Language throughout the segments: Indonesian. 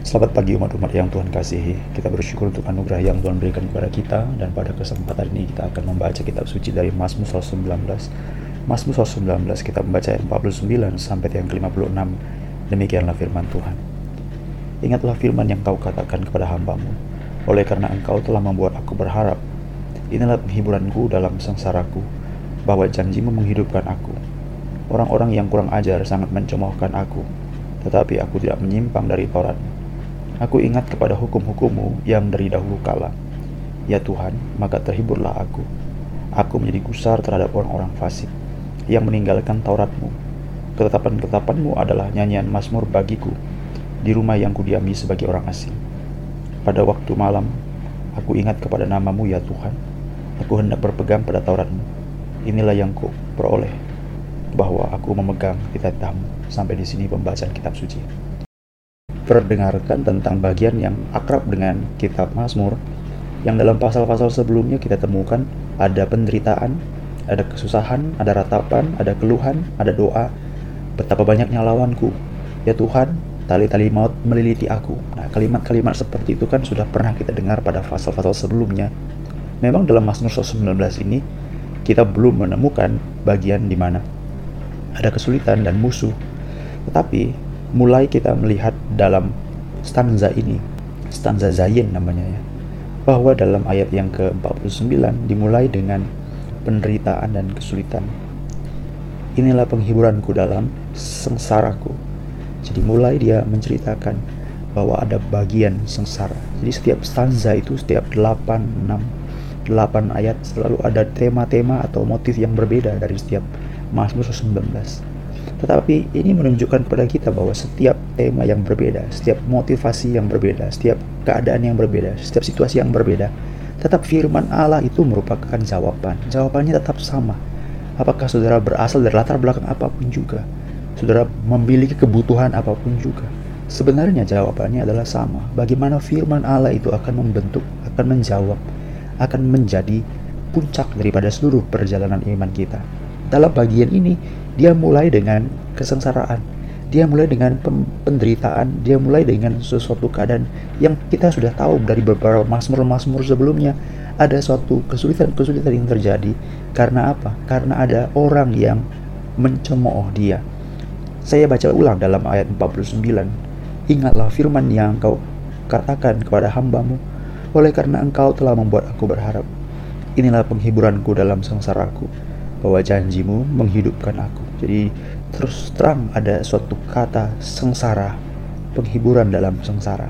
Selamat pagi umat-umat yang Tuhan kasihi. Kita bersyukur untuk anugerah yang Tuhan berikan kepada kita dan pada kesempatan ini kita akan membaca kitab suci dari Mazmur 119. Mazmur 119 kita membaca ayat 49 sampai yang ke-56. Demikianlah firman Tuhan. Ingatlah firman yang kau katakan kepada hambamu. Oleh karena engkau telah membuat aku berharap. Inilah penghiburanku dalam sengsaraku, bahwa janjimu menghidupkan aku. Orang-orang yang kurang ajar sangat mencemoohkan aku, tetapi aku tidak menyimpang dari Tauratmu. Aku ingat kepada hukum-hukummu yang dari dahulu kala. Ya Tuhan, maka terhiburlah aku. Aku menjadi gusar terhadap orang-orang fasik yang meninggalkan Tauratmu. Ketetapan-ketetapanmu adalah nyanyian Mazmur bagiku di rumah yang kudiami sebagai orang asing. Pada waktu malam, aku ingat kepada namamu ya Tuhan. Aku hendak berpegang pada Tauratmu. Inilah yang ku peroleh, bahwa aku memegang kitab-kitabmu. Sampai di sini pembacaan kitab suci perdengarkan tentang bagian yang akrab dengan kitab Mazmur yang dalam pasal-pasal sebelumnya kita temukan ada penderitaan, ada kesusahan, ada ratapan, ada keluhan, ada doa. Betapa banyaknya lawanku. Ya Tuhan, tali-tali maut meliliti aku. Nah, kalimat-kalimat seperti itu kan sudah pernah kita dengar pada pasal-pasal sebelumnya. Memang dalam Mazmur 19 ini kita belum menemukan bagian di mana ada kesulitan dan musuh. Tetapi mulai kita melihat dalam stanza ini, stanza Zayin namanya ya, bahwa dalam ayat yang ke-49 dimulai dengan penderitaan dan kesulitan. Inilah penghiburanku dalam sengsaraku. Jadi mulai dia menceritakan bahwa ada bagian sengsara. Jadi setiap stanza itu setiap 8 6 8 ayat selalu ada tema-tema atau motif yang berbeda dari setiap Mazmur 19. Tetapi ini menunjukkan kepada kita bahwa setiap tema yang berbeda, setiap motivasi yang berbeda, setiap keadaan yang berbeda, setiap situasi yang berbeda, tetap firman Allah itu merupakan jawaban. Jawabannya tetap sama. Apakah saudara berasal dari latar belakang apa pun juga, saudara memiliki kebutuhan apa pun juga, sebenarnya jawabannya adalah sama. Bagaimana firman Allah itu akan membentuk, akan menjawab, akan menjadi puncak daripada seluruh perjalanan iman kita. Dalam bagian ini, dia mulai dengan kesengsaraan. Dia mulai dengan penderitaan, dia mulai dengan sesuatu keadaan yang kita sudah tahu dari beberapa masmur-masmur sebelumnya. Ada suatu kesulitan-kesulitan yang terjadi karena apa? Karena ada orang yang mencemooh dia. Saya baca ulang dalam ayat 49. Ingatlah firman yang kau katakan kepada hambamu, oleh karena engkau telah membuat aku berharap. Inilah penghiburanku dalam sengsaraku bahwa janjimu menghidupkan aku. Jadi terus terang ada suatu kata sengsara, penghiburan dalam sengsara.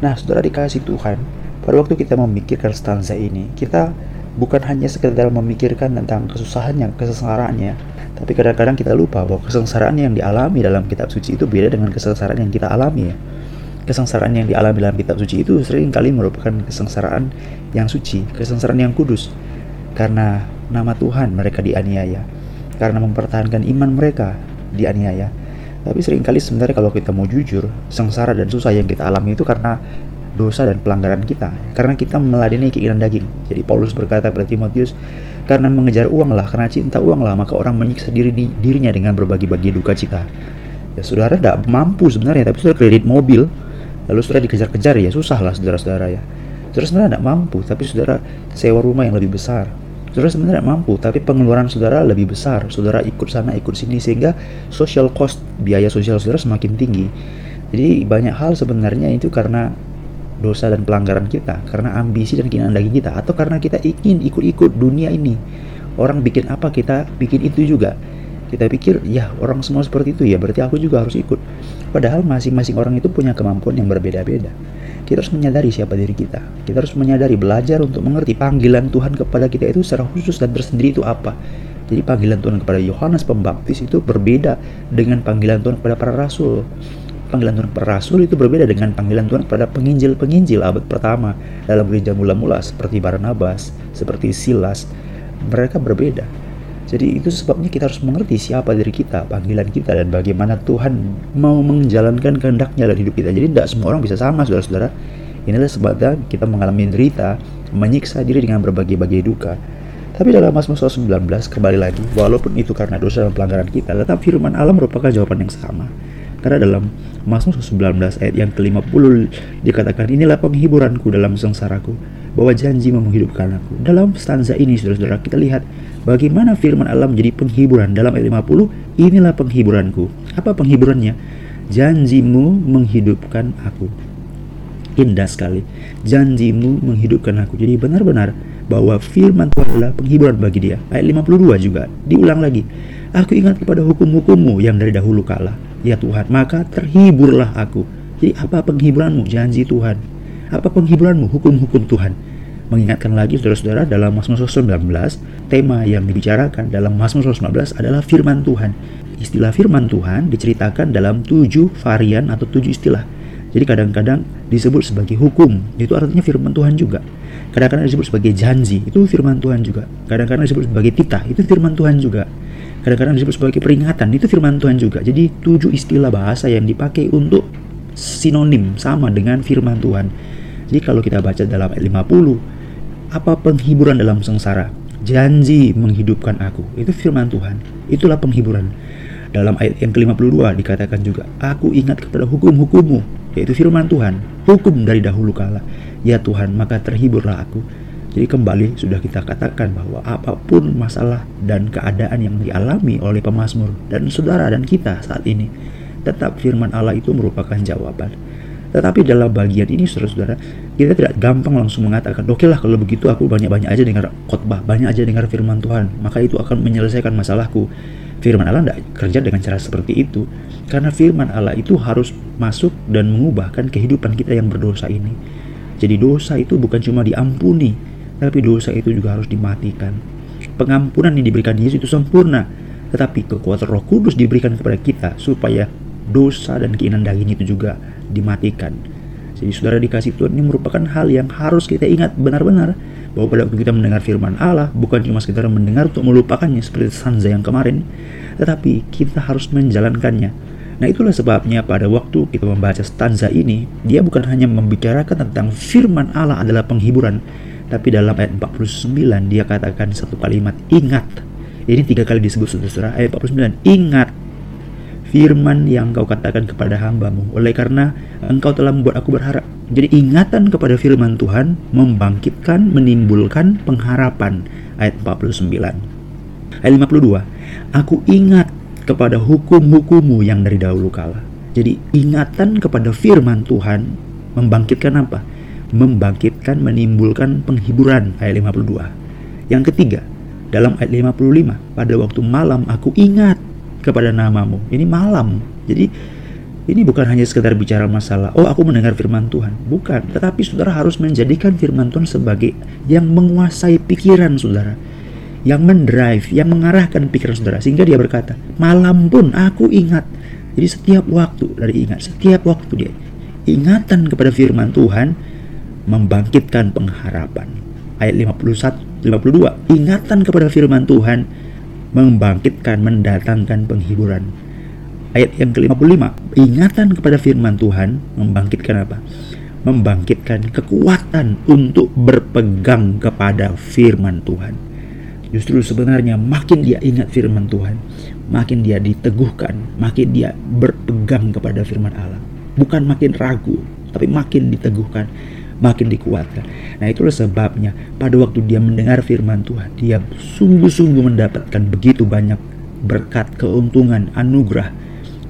Nah, saudara dikasih Tuhan, pada waktu kita memikirkan stanza ini, kita bukan hanya sekedar memikirkan tentang kesusahan yang kesengsaraannya, tapi kadang-kadang kita lupa bahwa kesengsaraan yang dialami dalam kitab suci itu beda dengan kesengsaraan yang kita alami ya. Kesengsaraan yang dialami dalam kitab suci itu sering kali merupakan kesengsaraan yang suci, kesengsaraan yang kudus. Karena nama Tuhan mereka dianiaya karena mempertahankan iman mereka dianiaya. Tapi sering kali sebenarnya kalau kita mau jujur sengsara dan susah yang kita alami itu karena dosa dan pelanggaran kita. Karena kita meladeni keinginan daging. Jadi Paulus berkata pada Timotius karena mengejar uang lah karena cinta uang lah maka orang menyiksa diri dirinya dengan berbagi-bagi duka cita. Ya saudara tidak mampu sebenarnya tapi saudara kredit mobil lalu saudara dikejar-kejar ya susah lah saudara-saudara ya. Saudara sebenarnya tidak mampu tapi saudara sewa rumah yang lebih besar saudara sebenarnya mampu tapi pengeluaran saudara lebih besar. Saudara ikut sana ikut sini sehingga social cost biaya sosial saudara semakin tinggi. Jadi banyak hal sebenarnya itu karena dosa dan pelanggaran kita karena ambisi dan keinginan daging kita atau karena kita ingin ikut-ikut dunia ini. Orang bikin apa kita bikin itu juga. Kita pikir ya orang semua seperti itu ya berarti aku juga harus ikut. Padahal masing-masing orang itu punya kemampuan yang berbeda-beda kita harus menyadari siapa diri kita. Kita harus menyadari, belajar untuk mengerti panggilan Tuhan kepada kita itu secara khusus dan tersendiri itu apa. Jadi panggilan Tuhan kepada Yohanes Pembaptis itu berbeda dengan panggilan Tuhan kepada para rasul. Panggilan Tuhan kepada rasul itu berbeda dengan panggilan Tuhan kepada penginjil-penginjil abad pertama dalam gereja mula-mula seperti Barnabas, seperti Silas. Mereka berbeda. Jadi itu sebabnya kita harus mengerti siapa diri kita, panggilan kita, dan bagaimana Tuhan mau menjalankan kehendaknya dalam hidup kita. Jadi tidak semua orang bisa sama, saudara-saudara. Inilah sebabnya kita mengalami derita, menyiksa diri dengan berbagai-bagai duka. Tapi dalam Mazmur 19 kembali lagi, walaupun itu karena dosa dan pelanggaran kita, tetap firman Allah merupakan jawaban yang sama. Karena dalam Mazmur 19 ayat yang ke-50 dikatakan inilah penghiburanku dalam sengsaraku bahwa janji menghidupkan aku. Dalam stanza ini saudara-saudara kita lihat bagaimana firman Allah menjadi penghiburan dalam ayat 50 inilah penghiburanku. Apa penghiburannya? Janjimu menghidupkan aku. Indah sekali. Janjimu menghidupkan aku. Jadi benar-benar bahwa firman Tuhan adalah penghiburan bagi dia. Ayat 52 juga diulang lagi. Aku ingat kepada hukum-hukummu yang dari dahulu kala ya Tuhan, maka terhiburlah aku. Jadi apa penghiburanmu? Janji Tuhan. Apa penghiburanmu? Hukum-hukum Tuhan. Mengingatkan lagi saudara-saudara dalam Mazmur 19, tema yang dibicarakan dalam Mazmur 19 adalah firman Tuhan. Istilah firman Tuhan diceritakan dalam tujuh varian atau tujuh istilah. Jadi kadang-kadang disebut sebagai hukum, itu artinya firman Tuhan juga. Kadang-kadang disebut sebagai janji, itu firman Tuhan juga. Kadang-kadang disebut sebagai titah, itu firman Tuhan juga kadang-kadang disebut sebagai peringatan itu firman Tuhan juga jadi tujuh istilah bahasa yang dipakai untuk sinonim sama dengan firman Tuhan jadi kalau kita baca dalam ayat 50 apa penghiburan dalam sengsara? Janji menghidupkan aku. Itu firman Tuhan. Itulah penghiburan. Dalam ayat yang ke-52 dikatakan juga aku ingat kepada hukum-hukummu yaitu firman Tuhan. Hukum dari dahulu kala. Ya Tuhan maka terhiburlah aku. Jadi kembali sudah kita katakan bahwa apa pun masalah dan keadaan yang dialami oleh pemazmur dan saudara dan kita saat ini, tetap firman Allah itu merupakan jawaban. Tetapi dalam bagian ini saudara-saudara, kita tidak gampang langsung mengatakan, oke lah kalau begitu aku banyak-banyak aja dengar khotbah, banyak aja dengar firman Tuhan, maka itu akan menyelesaikan masalahku. Firman Allah tidak kerja dengan cara seperti itu, karena firman Allah itu harus masuk dan mengubahkan kehidupan kita yang berdosa ini. Jadi dosa itu bukan cuma diampuni, tapi dosa itu juga harus dimatikan. Pengampunan yang diberikan Yesus itu sempurna, tetapi kekuatan Roh Kudus diberikan kepada kita supaya dosa dan keinginan daging itu juga dimatikan. Jadi saudara dikasih Tuhan ini merupakan hal yang harus kita ingat benar-benar bahwa pada waktu kita mendengar firman Allah bukan cuma sekedar mendengar untuk melupakannya seperti Sanza yang kemarin, tetapi kita harus menjalankannya. Nah itulah sebabnya pada waktu kita membaca stanza ini, dia bukan hanya membicarakan tentang firman Allah adalah penghiburan, tapi dalam ayat 49 dia katakan satu kalimat ingat. Ini tiga kali disebut saudara ayat 49 ingat firman yang kau katakan kepada hambamu. Oleh karena engkau telah membuat aku berharap. Jadi ingatan kepada firman Tuhan membangkitkan menimbulkan pengharapan. Ayat 49 ayat 52 aku ingat kepada hukum-hukummu yang dari dahulu kala. Jadi ingatan kepada firman Tuhan membangkitkan apa? Membangkitkan, menimbulkan penghiburan. Ayat 52. Yang ketiga, dalam ayat 55, pada waktu malam aku ingat kepada namamu. Ini malam. Jadi ini bukan hanya sekedar bicara masalah, oh aku mendengar firman Tuhan. Bukan, tetapi saudara harus menjadikan firman Tuhan sebagai yang menguasai pikiran saudara. Yang mendrive, yang mengarahkan pikiran saudara. Sehingga dia berkata, malam pun aku ingat. Jadi setiap waktu dari ingat, setiap waktu dia ingatan kepada firman Tuhan membangkitkan pengharapan. Ayat 51 52 ingatan kepada firman Tuhan membangkitkan mendatangkan penghiburan. Ayat yang ke-55 ingatan kepada firman Tuhan membangkitkan apa? Membangkitkan kekuatan untuk berpegang kepada firman Tuhan. Justru sebenarnya makin dia ingat firman Tuhan, makin dia diteguhkan, makin dia berpegang kepada firman Allah. Bukan makin ragu, tapi makin diteguhkan makin dikuatkan. Nah itulah sebabnya pada waktu dia mendengar firman Tuhan, dia sungguh-sungguh mendapatkan begitu banyak berkat, keuntungan, anugerah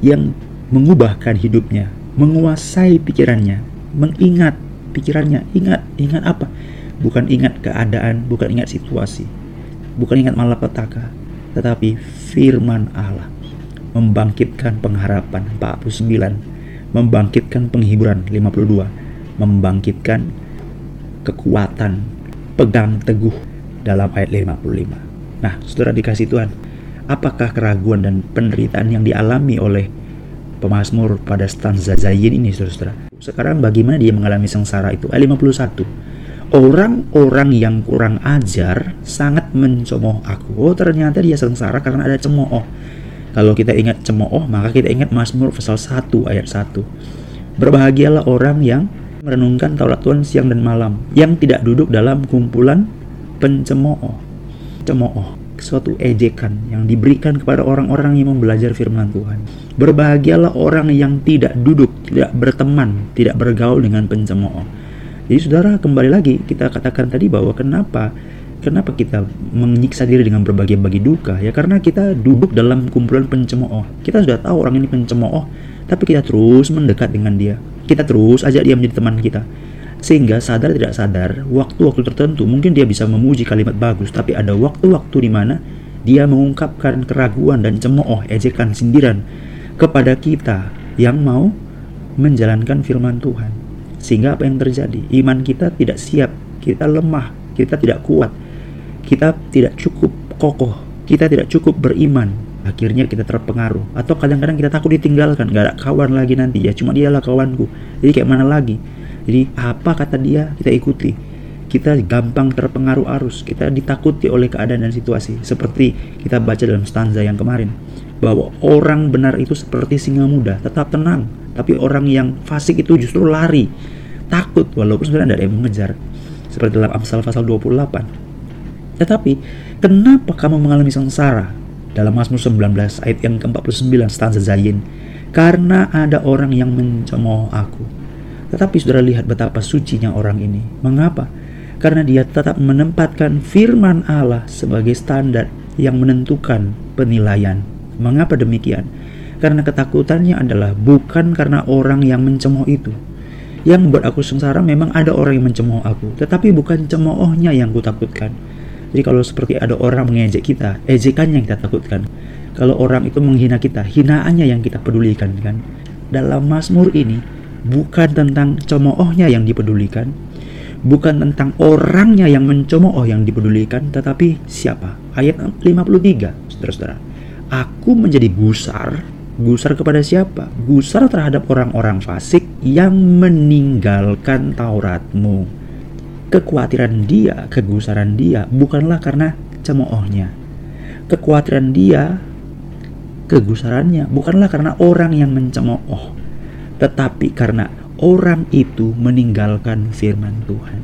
yang mengubahkan hidupnya, menguasai pikirannya, mengingat pikirannya, ingat, ingat apa? Bukan ingat keadaan, bukan ingat situasi, bukan ingat malapetaka, tetapi firman Allah membangkitkan pengharapan 49, membangkitkan penghiburan 52, membangkitkan kekuatan pegang teguh dalam ayat 55. Nah, saudara dikasih Tuhan, apakah keraguan dan penderitaan yang dialami oleh pemazmur pada stanza Zayin ini, saudara-saudara? Sekarang bagaimana dia mengalami sengsara itu? Ayat 51. Orang-orang yang kurang ajar sangat mencemooh aku. Oh, ternyata dia sengsara karena ada cemooh. Kalau kita ingat cemooh, maka kita ingat Mazmur pasal 1 ayat 1. Berbahagialah orang yang merenungkan Taurat Tuhan siang dan malam yang tidak duduk dalam kumpulan pencemooh. Cemooh. suatu ejekan yang diberikan kepada orang-orang yang belajar firman Tuhan. Berbahagialah orang yang tidak duduk, tidak berteman, tidak bergaul dengan pencemooh. Jadi saudara kembali lagi kita katakan tadi bahwa kenapa kenapa kita menyiksa diri dengan berbagai bagi duka ya karena kita duduk dalam kumpulan pencemooh. Kita sudah tahu orang ini pencemooh, tapi kita terus mendekat dengan dia. Kita terus ajak dia menjadi teman kita sehingga sadar tidak sadar, waktu-waktu tertentu mungkin dia bisa memuji kalimat bagus, tapi ada waktu-waktu di mana dia mengungkapkan keraguan dan cemooh, ejekan, sindiran kepada kita yang mau menjalankan firman Tuhan. Sehingga apa yang terjadi? Iman kita tidak siap, kita lemah, kita tidak kuat, kita tidak cukup kokoh, kita tidak cukup beriman. Akhirnya kita terpengaruh Atau kadang-kadang kita takut ditinggalkan Gak ada kawan lagi nanti ya Cuma dialah kawanku Jadi kayak mana lagi jadi apa kata dia kita ikuti. Kita gampang terpengaruh arus, kita ditakuti oleh keadaan dan situasi. Seperti kita baca dalam stanza yang kemarin bahwa orang benar itu seperti singa muda, tetap tenang. Tapi orang yang fasik itu justru lari, takut walaupun sebenarnya ada yang mengejar. Seperti dalam Amsal pasal 28. Tetapi kenapa kamu mengalami sengsara? Dalam Mazmur 19 ayat yang ke-49 stanza Zayin. Karena ada orang yang mencemooh aku tetapi saudara lihat betapa sucinya orang ini. Mengapa? Karena dia tetap menempatkan firman Allah sebagai standar yang menentukan penilaian. Mengapa demikian? Karena ketakutannya adalah bukan karena orang yang mencemooh itu. Yang membuat aku sengsara memang ada orang yang mencemooh aku, tetapi bukan cemoohnya yang kutakutkan. Jadi kalau seperti ada orang mengejek kita, ejekannya yang kita takutkan. Kalau orang itu menghina kita, hinaannya yang kita pedulikan kan. Dalam Mazmur ini, bukan tentang cemoohnya yang dipedulikan, bukan tentang orangnya yang mencemooh yang dipedulikan, tetapi siapa? Ayat 53, saudara-saudara. Aku menjadi gusar, gusar kepada siapa? Gusar terhadap orang-orang fasik yang meninggalkan Tauratmu. Kekhawatiran dia, kegusaran dia bukanlah karena cemoohnya. Kekhawatiran dia, kegusarannya bukanlah karena orang yang mencemooh tetapi karena orang itu meninggalkan firman Tuhan.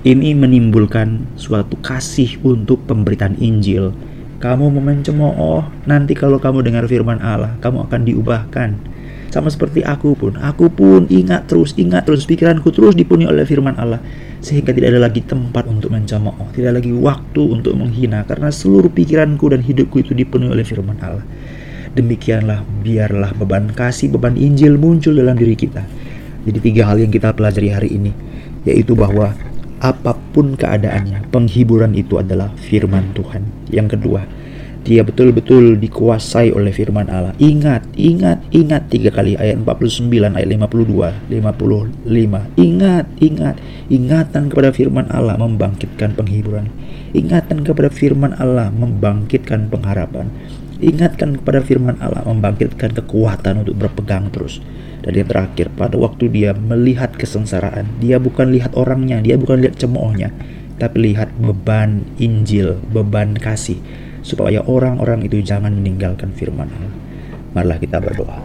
Ini menimbulkan suatu kasih untuk pemberitaan Injil. Kamu memencemooh, nanti kalau kamu dengar firman Allah, kamu akan diubahkan. Sama seperti aku pun, aku pun ingat terus, ingat terus, pikiranku terus dipenuhi oleh firman Allah. Sehingga tidak ada lagi tempat untuk mencemooh, tidak lagi waktu untuk menghina, karena seluruh pikiranku dan hidupku itu dipenuhi oleh firman Allah. Demikianlah biarlah beban kasih, beban Injil muncul dalam diri kita. Jadi tiga hal yang kita pelajari hari ini, yaitu bahwa apa pun keadaannya, penghiburan itu adalah firman Tuhan. Yang kedua, dia betul-betul dikuasai oleh firman Allah. Ingat, ingat, ingat tiga kali ayat 49, ayat 52, 55. Ingat, ingat, ingatan kepada firman Allah membangkitkan penghiburan. Ingatan kepada firman Allah membangkitkan pengharapan. Ingatkan kepada firman Allah membangkitkan kekuatan untuk berpegang terus. Dan yang terakhir, pada waktu dia melihat kesengsaraan, dia bukan lihat orangnya, dia bukan lihat cemoohnya, tapi lihat beban Injil, beban kasih, supaya orang-orang itu jangan meninggalkan firman Allah. Marilah kita berdoa.